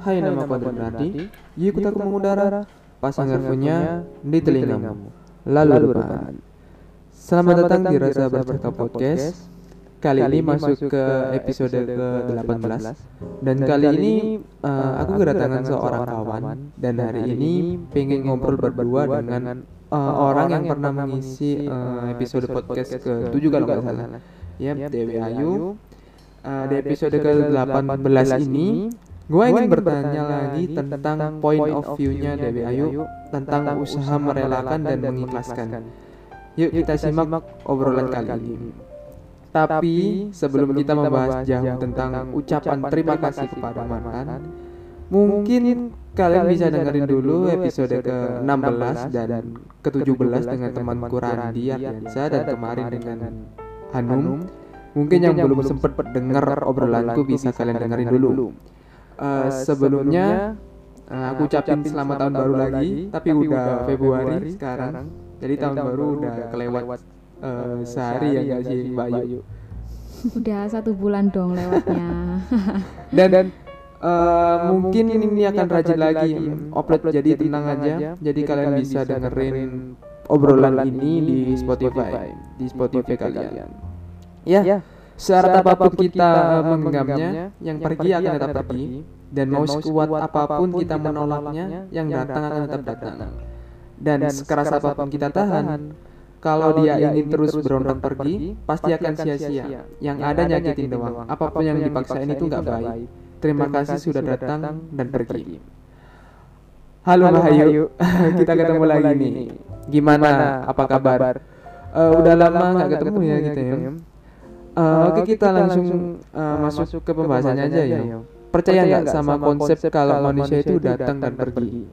Hai nama aku Berardi Yuk ikut aku mengudara Pasang earphone-nya di telingamu. Lalu depan Selamat datang di Rasa Bercerita Podcast. Kali ini masuk ke episode ke-18 Dan kali ini uh, aku kedatangan seorang kawan. Dan hari ini pengen ngobrol berdua dengan uh, orang yang pernah mengisi uh, episode podcast ke-7 kalau nggak salah. Ya, Dewi Ayu. Uh, Di episode ke-18 ini Gue ingin bertanya lagi tentang point of view-nya Dewi Ayu tentang usaha merelakan dan mengikhlaskan. Yuk kita simak obrolan kali ini. Tapi sebelum kita membahas jauh tentang ucapan terima kasih kepada mantan, mungkin kalian bisa dengerin dulu episode ke-16 dan ke-17 dengan temanku Randi Ardiansa dan kemarin dengan Hanum. Mungkin yang belum sempat dengar obrolanku bisa kalian dengerin dulu. Uh, sebelumnya uh, aku ucapin selamat tahun baru lagi, tapi udah Februari sekarang. Jadi tahun baru udah kelewat uh, sehari ya nggak sih Mbak Ayu? Udah satu bulan dong lewatnya. dan dan uh, mungkin ini akan rajin lagi upload jadi tenang aja. Jadi kalian bisa dengerin obrolan ini di Spotify, di Spotify kalian. Ya. Syarat apa pun kita menggenggamnya, yang pergi akan tetap pergi, dan mau sekuat apa pun kita menolaknya, yang datang akan tetap datang. Dan sekeras apa pun kita tahan, kalau dia ingin terus berontak pergi, pasti akan sia-sia. Yang ada nyakitin doang. Apa pun yang dipaksain itu nggak baik. Terima kasih sudah datang dan pergi. Halo Mbak Ayu, kita ketemu lagi nih. Gimana? Apa kabar? Uh, udah lama nggak ketemu ya kita ya. Uh, oke kita langsung uh, masuk ke pembahasannya aja ya. Percaya nggak sama konsep kalau manusia itu datang dan pergi?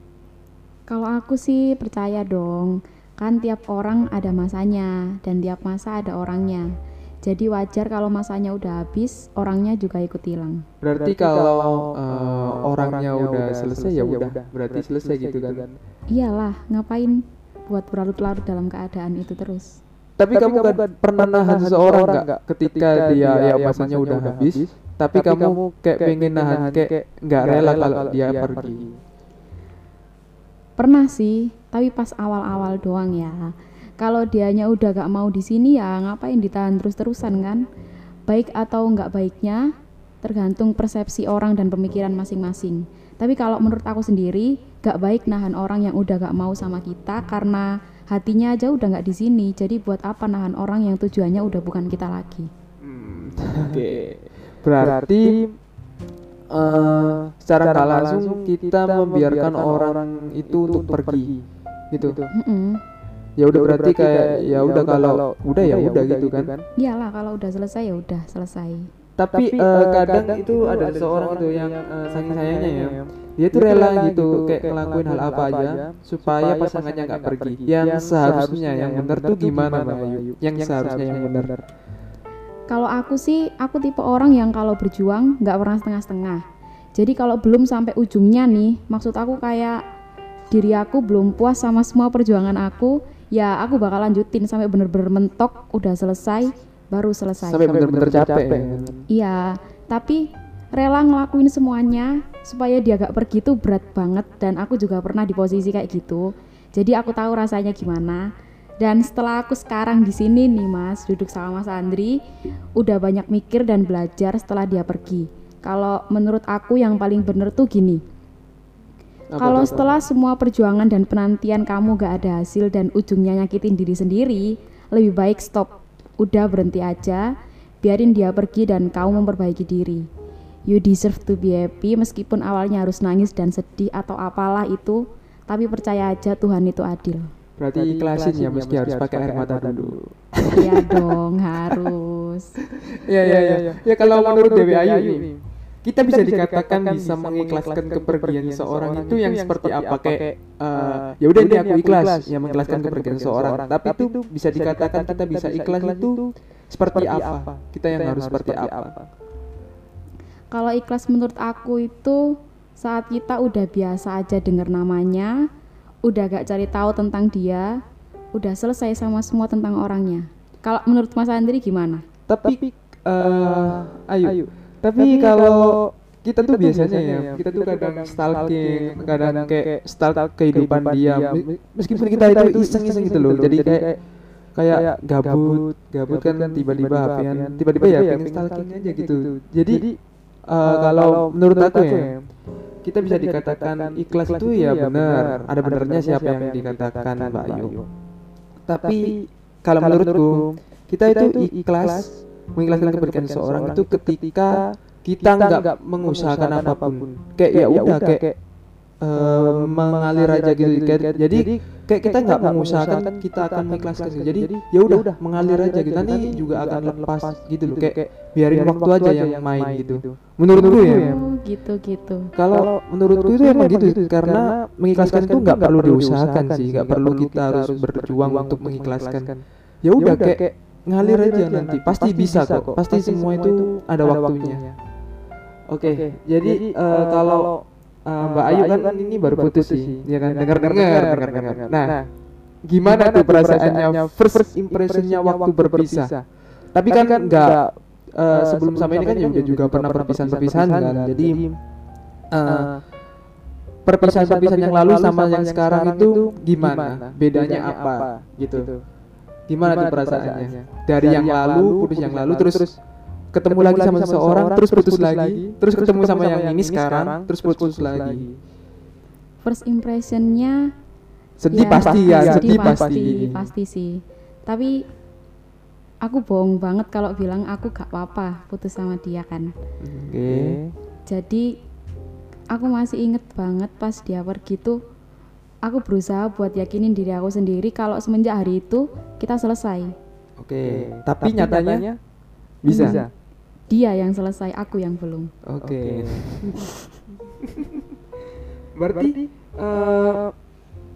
Kalau aku sih percaya dong. Kan tiap orang ada masanya dan tiap masa ada orangnya. Jadi wajar kalau masanya udah habis, orangnya juga ikut hilang. Berarti kalau uh, orangnya udah selesai ya udah, berarti selesai gitu kan? Iyalah, ngapain buat berlarut-larut dalam keadaan itu terus? Tapi, tapi kamu gak pernah nahan seseorang nggak ketika dia ya masanya udah habis tapi kamu kayak pengen nahan kayak nggak rela kalau dia pergi. pernah sih tapi pas awal-awal doang ya. Kalau dianya udah gak mau di sini ya ngapain ditahan terus-terusan kan? Baik atau nggak baiknya tergantung persepsi orang dan pemikiran masing-masing. Tapi kalau menurut aku sendiri gak baik nahan orang yang udah gak mau sama kita karena hatinya aja udah nggak di sini jadi buat apa nahan orang yang tujuannya udah bukan kita lagi? Hmm, oke. Okay. berarti uh, secara nggak langsung kita membiarkan orang itu untuk pergi gitu. mm -hmm. ya udah berarti kayak ya udah kalau udah ya udah gitu kan. Iyalah kalau udah selesai ya udah selesai tapi, tapi uh, kadang, kadang itu ada seorang itu yang uh, saking sayangnya ya. dia tuh rela gitu kayak ngelakuin hal apa aja supaya pasangannya nggak pergi. yang seharusnya yang benar tuh gimana mbak Ayu? Yang seharusnya yang benar. kalau aku sih aku tipe orang yang kalau berjuang nggak pernah setengah-setengah. Jadi kalau belum sampai ujungnya nih maksud aku kayak diri aku belum puas sama semua perjuangan aku ya aku bakal lanjutin sampai bener-bener mentok udah selesai baru selesai. Sampai bener-bener capek. ya. iya tapi rela ngelakuin semuanya supaya dia gak pergi tuh berat banget dan aku juga pernah di posisi kayak gitu. Jadi aku tahu rasanya gimana. Dan setelah aku sekarang di sini nih mas duduk sama mas Andri udah banyak mikir dan belajar setelah dia pergi. Kalau menurut aku yang paling bener tuh gini. Kalau setelah semua perjuangan dan penantian kamu gak ada hasil dan ujungnya nyakitin diri sendiri lebih baik stop udah berhenti aja, biarin dia pergi dan kau memperbaiki diri. You deserve to be happy meskipun awalnya harus nangis dan sedih atau apalah itu, tapi percaya aja Tuhan itu adil. Berarti ikhlasin ya meski harus pakai air mata dulu. Iya dong, harus. Iya iya iya. Ya kalau menurut Dewi Ayu nih, kita bisa dikatakan bisa mengikhlaskan kepergian seorang itu yang seperti apa? kayak uh, ya udah ini aku ikhlas. ya mengikhlaskan kepergian seorang tapi itu bisa dikatakan kita bisa ikhlas itu seperti apa? kita yang harus seperti apa? kalau ikhlas menurut aku itu saat kita udah biasa aja dengar namanya udah gak cari tahu tentang dia udah selesai sama semua tentang orangnya. Kalau menurut Mas Andri gimana? Tapi uh, ayo, ayo tapi, Tapi kalau kita tuh biasanya ya kita tuh kadang stalking kadang kayak stalk kehidupan dia. Me- meskipun kita itu iseng-iseng gitu loh. jadi kayak kayak gabut gabut kan tiba-tiba HP-an tiba-tiba ya pengen stalking aja gitu. jadi eh, kalau menurut aku ya kita bisa dikatakan ikhlas itu ya benar. ada benernya siapa yang dikatakan Mbak Ayu tapi kalau menurutku kita itu ikhlas mengikhlaskan kepergian seseorang itu ketika kita nggak mengusahakan apa pun. kayak ya udah kayak eh, mengalir aja gitu kayak, jadi kayak kita nggak mengusahakan kita akan mengikhlaskan gitu. jadi ya udah mengalir aja gitu. nanti juga akan lepas gitu loh. kayak biarin waktu aja yang main gitu. menurutku ya. gitu gitu. kalau menurutku itu emang gitu karena mengikhlaskan itu nggak perlu diusahakan sih nggak perlu kita harus berjuang untuk mengikhlaskan. ya udah kayak ngalir aja nanti pasti bisa kok pasti semua itu ada waktunya oke jadi eh, kalau eh, Mbak Ayu kan ini baru putus sih ya kan dengar dengar dengar dengar nah gimana tuh perasaannya first impressionnya waktu berpisah tapi kan nggak eh, sebelum sama ini kan juga juga pernah perpisahan-perpisahan kan jadi eh, perpisahan-perpisahan yang lalu sama yang sekarang itu gimana bedanya apa gitu gimana tuh perasaannya? dari yang lalu putus yang lalu terus ketemu lagi sama seseorang terus putus lagi terus ketemu sama yang ini sekarang terus putus lagi. First impressionnya ya, sedih pasti ya sedih pasti pasti. pasti sih. Tapi aku bohong banget kalau bilang aku gak apa-apa putus sama dia kan. oke. Jadi aku masih inget banget pas dia pergi tuh aku berusaha buat yakinin diri aku sendiri kalau semenjak hari itu kita selesai. oke tapi nyatanya bisa? Dia yang selesai, aku yang belum. oke. Berarti eh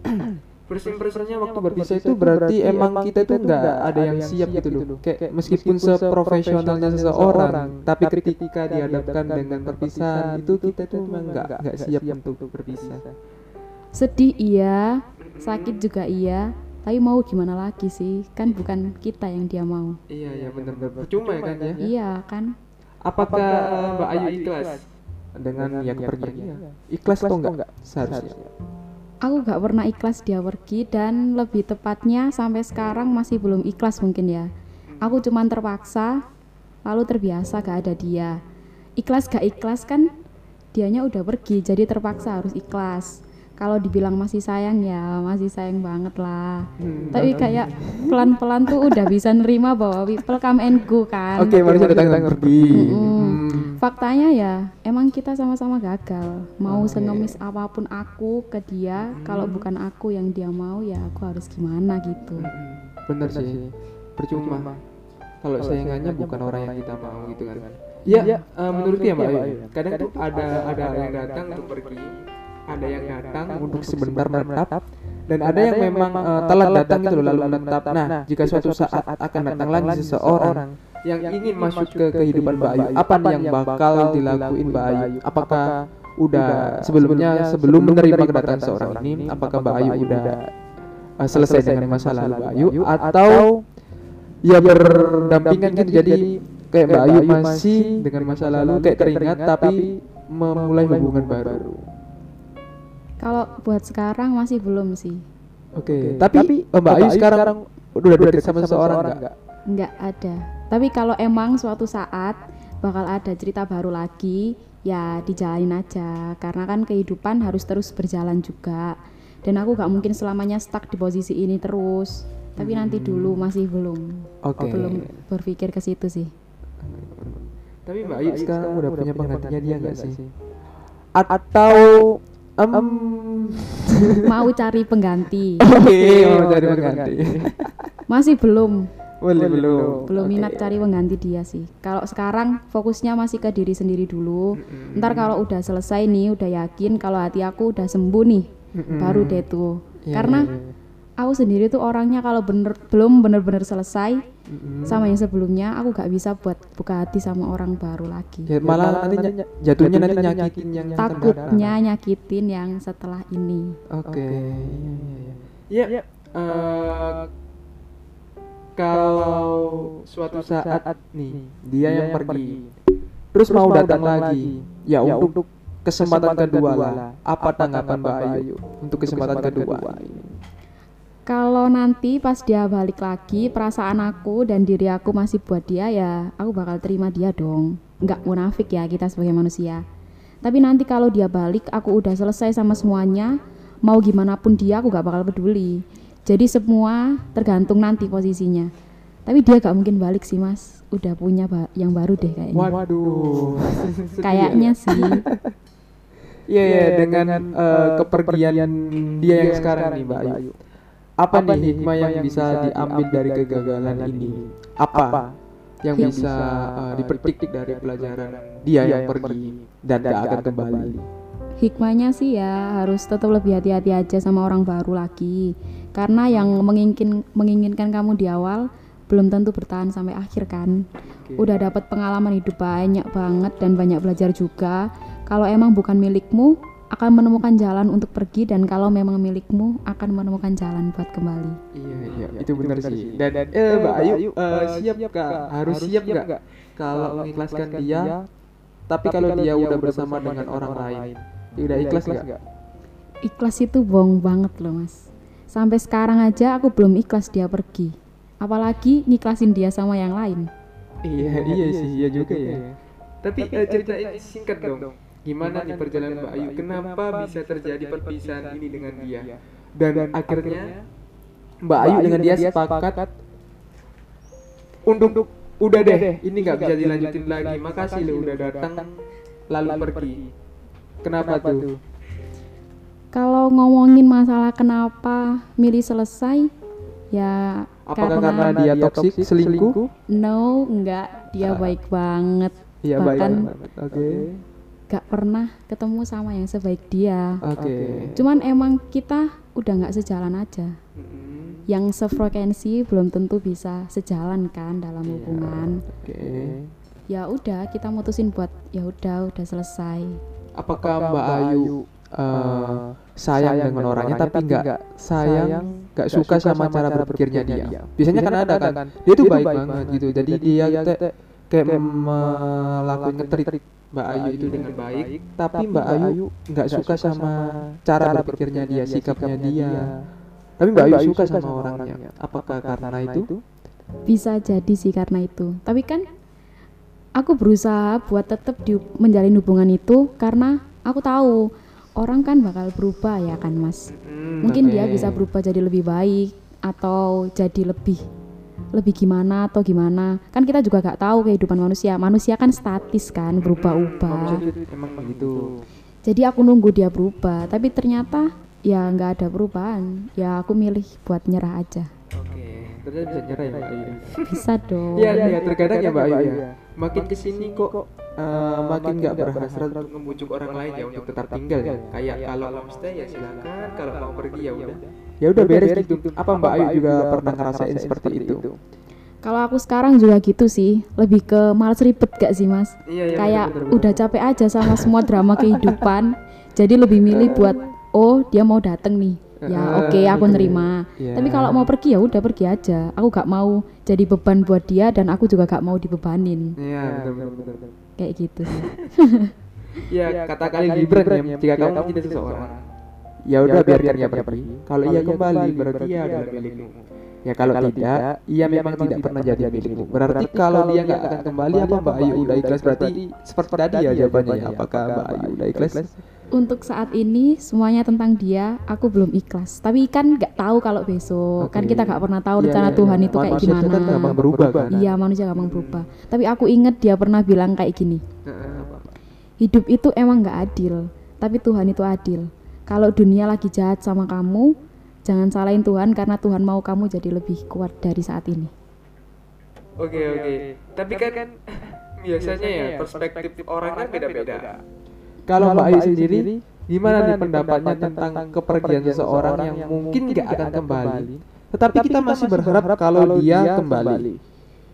first impressionnya waktu berpisah itu berarti emang kita itu nggak ada yang siap gitu loh. kayak meskipun seprofesionalnya seseorang tapi ketika dihadapkan dengan perpisahan itu kita tuh memang nggak nggak siap untuk berpisah Sedih iya, sakit juga iya, tapi mau gimana lagi sih? Kan bukan kita yang dia mau. iya iya benar benar percuma ya kan ya Iya kan? apakah eh, Mbak Ayu ikhlas dengan yang kepergiannya ikhlas atau enggak seharusnya Aku gak pernah ikhlas dia pergi dan lebih tepatnya sampai sekarang masih belum ikhlas mungkin ya. Aku cuman terpaksa, lalu terbiasa gak ada dia. Ikhlas gak ikhlas kan dianya udah pergi jadi terpaksa harus ikhlas. Kalau dibilang masih sayang ya masih sayang banget lah. Hmm. Tapi kayak pelan-pelan tuh udah bisa nerima bahwa people come and go kan. oke manusia datang. dan pergi. Hmm. Faktanya ya, emang kita sama-sama gagal. Mau sengemis apa pun aku ke dia, kalau bukan aku yang dia mau ya aku harus gimana gitu. bener sih. percuma. Kalau saingannya bukan orang yang kita mau gitu kan. ya eh, menurutku ya mbak Ayu kadang tuh ada ada yang datang untuk pergi ada yang datang untuk sebentar menetap dan ada yang memang eh, telat datang gitu loh lalu menetap. nah jika suatu saat akan datang lagi seseorang yang ingin masuk ke kehidupan Mbak Ayu apa yang bakal dilakuin Mbak Ayu apakah udah sebelumnya sebelum menerima kedatangan seorang ini apakah Mbak Ayu udah uh, selesai dengan masa lalu Mbak Ayu atau ya berdampingan gitu jadi kayak Mbak Ayu masih dengan masa lalu kayak teringat tapi memulai hubungan baru. Kalau buat sekarang masih belum sih, Oke, tapi uh, Mbak Ayu sekarang udah deket sama seseorang enggak? nggak ada. Tapi kalau emang suatu saat bakal ada cerita baru lagi, ya dijalanin aja. Karena kan kehidupan harus terus berjalan juga. Dan aku gak mungkin selamanya stuck di posisi ini terus. Tapi nanti dulu masih belum. Oke. Belum berpikir ke situ sih. Tapi Mbak Ayu sekarang udah punya penggantinya dia enggak sih? Atau em Mau cari pengganti. Oke, mau cari pengganti. Masih belum. Boleh belum? Belum minat cari pengganti dia sih. Kalau sekarang fokusnya masih ke diri sendiri dulu. Ntar kalau udah selesai nih, udah yakin kalau hati aku udah sembuh nih, baru deh tuh. Iya, Karena iya, iya. aku sendiri tuh orangnya kalau bener belum bener-bener selesai sama yang sebelumnya, aku gak bisa buat buka hati sama orang baru lagi. Ya, malah nanti ny- jatuhnya nanti nyakitin yang yang datang. Takutnya nyakitin yang setelah ini. Oke. Ya, ya. eh, kalau suatu saat nih dia yang pergi, terus mau datang lagi. Ya untuk kesempatan kedua lah. Apa tanggapan Mbak Ayu untuk kesempatan kedua ini? Kalau nanti pas dia balik lagi, perasaan aku dan diri aku masih buat dia ya, aku bakal terima dia dong. Nggak munafik ya kita sebagai manusia. Tapi nanti kalau dia balik, aku udah selesai sama semuanya, mau gimana pun dia aku gak bakal peduli. Jadi semua tergantung nanti posisinya. Tapi dia gak mungkin balik sih mas, udah punya ba- yang baru deh kayaknya. Waduh. Kayaknya sih. Iya ya dengan eh, kepergian dia yang sekarang nih Mbak Ayu. Apa nih hikmah yang bisa diambil dari kegagalan ini? Apa yang bisa eh, dipetik dari pelajaran dia yang pergi dan gak akan kembali? Hikmahnya sih ya harus tetap lebih hati-hati aja sama orang baru lagi. Karena yang menginginkan menginginkan kamu di awal belum tentu bertahan sampai akhir kan. Udah dapat pengalaman hidup banyak banget dan banyak belajar juga. Kalau emang bukan milikmu, akan menemukan jalan untuk pergi dan kalau memang milikmu akan menemukan jalan buat kembali. Iya iya itu benar sih. Dan eh Mbak Ayu eh, siap gak? Harus siap gak? Kalau mengikhlaskan dia, tapi kalau dia udah bersama dengan orang lain, udah ikhlas gak? Ikhlas itu bohong banget loh mas. Sampai sekarang aja aku belum ikhlas dia pergi. Apalagi ngiklasin dia sama yang lain. Iya iya sih iya juga ya. Tapi eh, ceritain singkat dong. Gimana nih perjalanan Mbak Ayu? Kenapa bisa terjadi perpisahan ini dengan dia? Dan akhirnya Mbak Ayu dengan dia sepakat untuk udah deh ini nggak bisa dilanjutin lagi. Makasih lo udah datang lalu pergi. Kenapa tuh? Kalau ngomongin masalah kenapa milih selesai, ya Apakah karena dia toksik, selingkuh? no, enggak, dia baik banget. Iya baik Bahkan banget. Oke. Gak pernah ketemu sama yang sebaik dia. Oke. Cuman emang kita udah nggak sejalan aja. Mm-mm. Yang sefrekuensi belum tentu bisa sejalan kan dalam hubungan. Oke. Ya udah, kita mutusin buat ya udah, udah selesai. Apakah Mbak Ayu eh, sayang dengan orangnya tapi nggak sayang, nggak suka sama cara berpikirnya dia? Biasanya kan ada kan, dia tuh baik banget gitu. Jadi dia te- kayak melakukan ngetrit Mbak Ayu itu dengan baik, tapi Mbak Ayu nggak suka sama cara berpikirnya dia, sikapnya dia. Tapi Mbak Ayu suka sama orangnya. Apakah karena itu? Bisa jadi sih karena itu. Tapi kan aku berusaha buat tetap di, menjalin hubungan itu karena aku tahu orang kan bakal berubah ya kan Mas. Mungkin dia bisa berubah jadi lebih baik atau jadi lebih lebih gimana atau gimana. Kan kita juga gak tahu kehidupan manusia. Manusia kan statis kan, berubah-ubah. Manusia itu emang begitu. Jadi aku nunggu dia berubah, tapi ternyata ya nggak ada perubahan. Ya aku milih buat nyerah aja. Oke, ternyata bisa nyerah ya Mbak Ayu. Bisa dong. Iya, iya, terkadang ya Mbak Ayu ya. Makin ke sini kok eh, makin nggak berhasrat untuk membujuk orang lain ya untuk tetap tinggal ya. Kayak kalau mau stay ya silakan, kalau mau pergi ya udah. Ya udah beres gitu. Apa Mbak Ayu juga pernah ngerasain seperti itu? Kalau aku sekarang juga gitu sih, lebih ke males ribet gak sih mas? Iya, Kayak udah capek aja sama semua drama kehidupan, jadi lebih milih buat oh dia mau dateng nih, ya oke aku nerima. Iya. Tapi kalau mau pergi ya udah pergi aja. Aku gak mau jadi beban buat dia dan aku juga gak mau dibebanin Iya, benar benar benar. kayak gitu sih. Iya, kata kali Gibran ya, jika kamu mencintai seseorang, ya udah biarkan dia pergi. Kalau ia kembali, berarti ia adalah milikmu. Ya kalau tidak, ia memang tidak pernah jadi milikmu. Berarti kalau dia nggak akan kembali, apa Mbak Ayu udah ikhlas? Berarti seperti tadi ya jawabannya. ya. Apakah Mbak Ayu udah ikhlas? Untuk saat ini semuanya tentang dia, aku belum ikhlas. Tapi kan nggak tahu kalau besok. Kan Oke. kita nggak pernah tahu Iya, rencana iya, Tuhan iya. itu kayak Manusia itu gimana. kan gampang berubah kan? Iya manusia gampang berubah. Tapi aku inget dia pernah bilang kayak gini. Hidup itu emang nggak adil, tapi Tuhan itu adil. Kalau dunia lagi jahat sama kamu, jangan salahin Tuhan karena Tuhan mau kamu jadi lebih kuat dari saat ini. Oke oke. Tapi kan biasanya ya perspektif orang kan beda-beda. Kalau Mbak Ayu sendiri, gimana nih pendapatnya tentang kepergian seseorang yang mungkin nggak akan kembali? Tetapi kita masih berharap kalau dia kembali.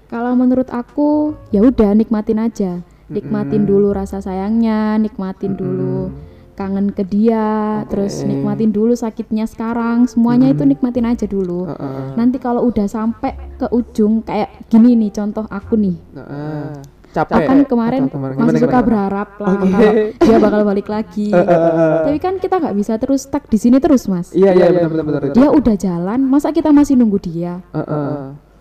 Kalau menurut aku, ya udah nikmatin aja. Nikmatin dulu rasa sayangnya, nikmatin dulu kangen ke dia, terus nikmatin dulu sakitnya sekarang. Semuanya itu nikmatin aja dulu. Heeh. Nanti kalau udah sampai ke ujung kayak gini nih contoh aku nih. Heeh. Capek akan kemarin kemarin- masih gimana, suka gimana? berharap lah Oke. kalau dia bakal balik lagi. Tapi kan kita nggak bisa terus stuck di sini terus mas. Iya iya benar benar benar. Dia udah jalan, masa kita masih nunggu dia? Eh, eh.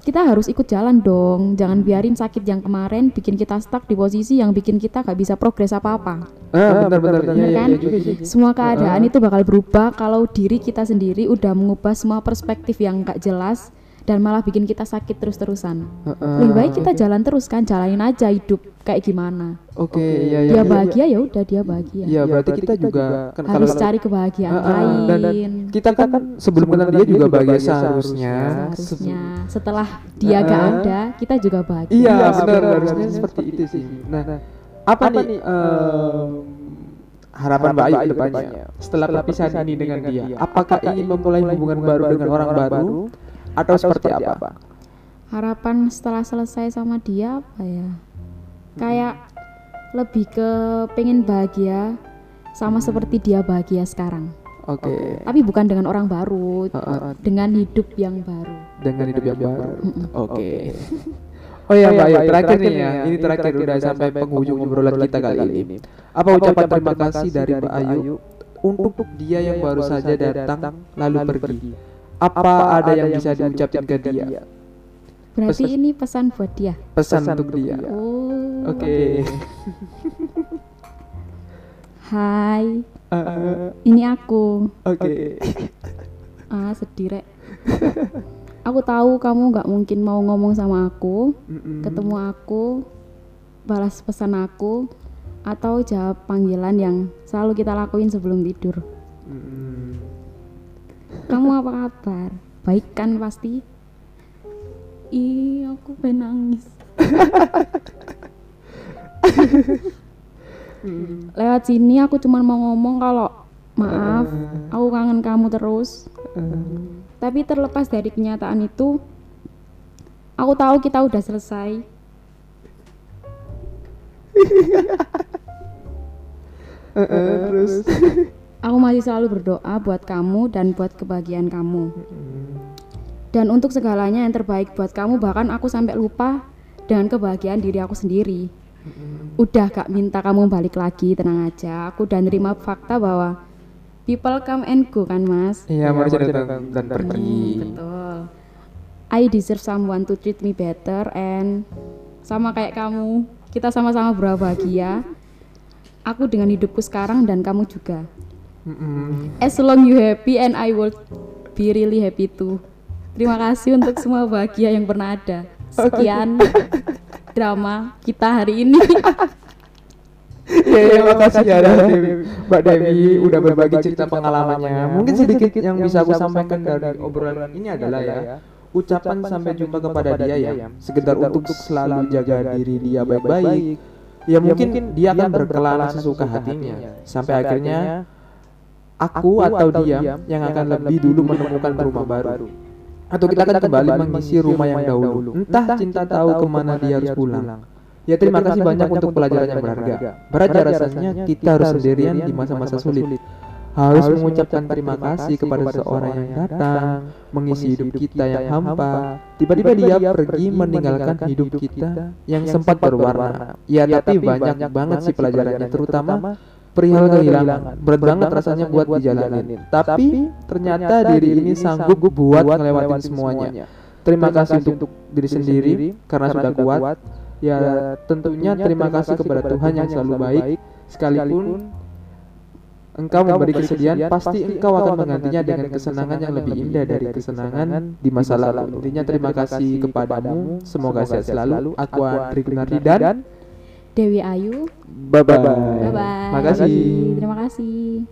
Kita harus ikut jalan dong. Jangan biarin sakit yang kemarin bikin kita stuck di posisi yang bikin kita nggak bisa progres apa-apa. Eh, benar benar iya iya kan? iya juga sih. Semua keadaan itu bakal berubah kalau diri kita sendiri udah mengubah semua perspektif yang nggak jelas dan malah bikin kita sakit terus-terusan. Heeh. Lebih baik kita jalan terus kan, jalanin aja hidup kayak gimana. Oke, iya iya. Dia iya. bahagia ya udah dia bahagia. Iya, berarti kita juga kan Harus kalau cari kebahagiaan Heeh, dan, dan lain. kita kan sebelum kenal dia juga bahagia seharusnya. Seharusnya setelah dia gak Heeh. ada, kita juga bahagia. Iya, benar harusnya seperti itu sih. Nah, apa, nih em, harapan Mbak Ayu ke depannya setelah perpisahan ini dengan dia? Apakah ingin memulai hubungan baru dengan orang baru atau seperti apa? Harapan setelah selesai sama dia apa ya? Kayak lebih ke pengen bahagia sama seperti dia bahagia sekarang. Oke. Tapi bukan dengan orang baru, Heeh, dengan hidup yang baru. dengan hidup yang baru. Oke. Oh ya Mbak Ayu, terakhir nih ya, ini terakhir udah sampai penghujung obrolan kita kali ini. Apa ucapan terima kasih dari Mbak Ayu untuk dia yang baru saja datang lalu pergi? Apa ada yang bisa diucapkan ke dia? Berarti Pesan- ini pesan buat dia. Pesan untuk dia. Oh. Oke. Hai, Eh, ini aku. Oke. Ah, sedih rek. aku tahu kamu nggak mungkin mau ngomong sama aku, Mm-mm. ketemu aku, balas pesan aku, atau jawab panggilan yang selalu kita lakuin sebelum tidur. Mm-mm. Kamu apa kabar? Baik kan pasti? Ih, aku pengen nangis. Lewat sini aku cuma mau ngomong kalau maaf, aku kangen kamu terus. Tapi terlepas dari kenyataan itu, aku tahu kita udah selesai. Terus. Aku masih selalu berdoa buat kamu dan buat kebahagiaan kamu. Dan untuk segalanya yang terbaik buat kamu, bahkan aku sampai lupa dengan kebahagiaan diri aku sendiri. Udah gak minta kamu balik lagi, tenang aja. Aku udah nerima fakta bahwa people come and go kan mas. Iya, manusia datang dan pergi. Betul. I deserve someone to treat me better and sama kayak kamu, kita sama-sama berbahagia. Aku dengan hidupku sekarang dan kamu juga. Mm-mm. As long you happy and I will be really happy too. Terima kasih untuk semua bahagia yang pernah ada. Sekian drama kita hari ini. Ya, ya, makasih ya Dewi. Mbak Dewi udah berbagi cerita pengalamannya. Mungkin sedikit yang bisa aku sampaikan dari obrolan ini adalah ya, ucapan sampai jumpa kepada dia ya, sekedar untuk selalu jaga diri dia baik-baik. Ya mungkin dia akan berkelana sesuka hatinya, sampai akhirnya aku atau dia yang akan lebih dulu menemukan rumah baru. Atau kita akan kembali mengisi rumah yang dahulu. Entah cinta tahu ke mana dia harus pulang. Ya terima kasih banyak untuk pelajaran yang berharga. Berat ya rasanya kita harus sendirian di masa-masa sulit. Harus mengucapkan terima kasih kepada seseorang yang datang, mengisi hidup kita yang hampa. Tiba-tiba dia pergi meninggalkan hidup kita yang sempat berwarna. Ya tapi banyak banget sih pelajarannya, terutama perihal kehilangan. Berat banget rasanya buat dijalanin. Tapi ternyata diri ini sanggup buat ngelewatin semuanya. Terima kasih untuk diri sendiri karena sudah kuat. Ya tentunya terima kasih kepada Tuhan yang selalu baik sekalipun engkau memberi kesedihan pasti engkau akan menggantinya dengan kesenangan yang lebih indah dari kesenangan di masa lalu. Intinya terima kasih kepadamu. Semoga sehat selalu. Aku Andri Gunardi dan Dewi Ayu. Bye bye. Bye bye. Makasih. Terima kasih.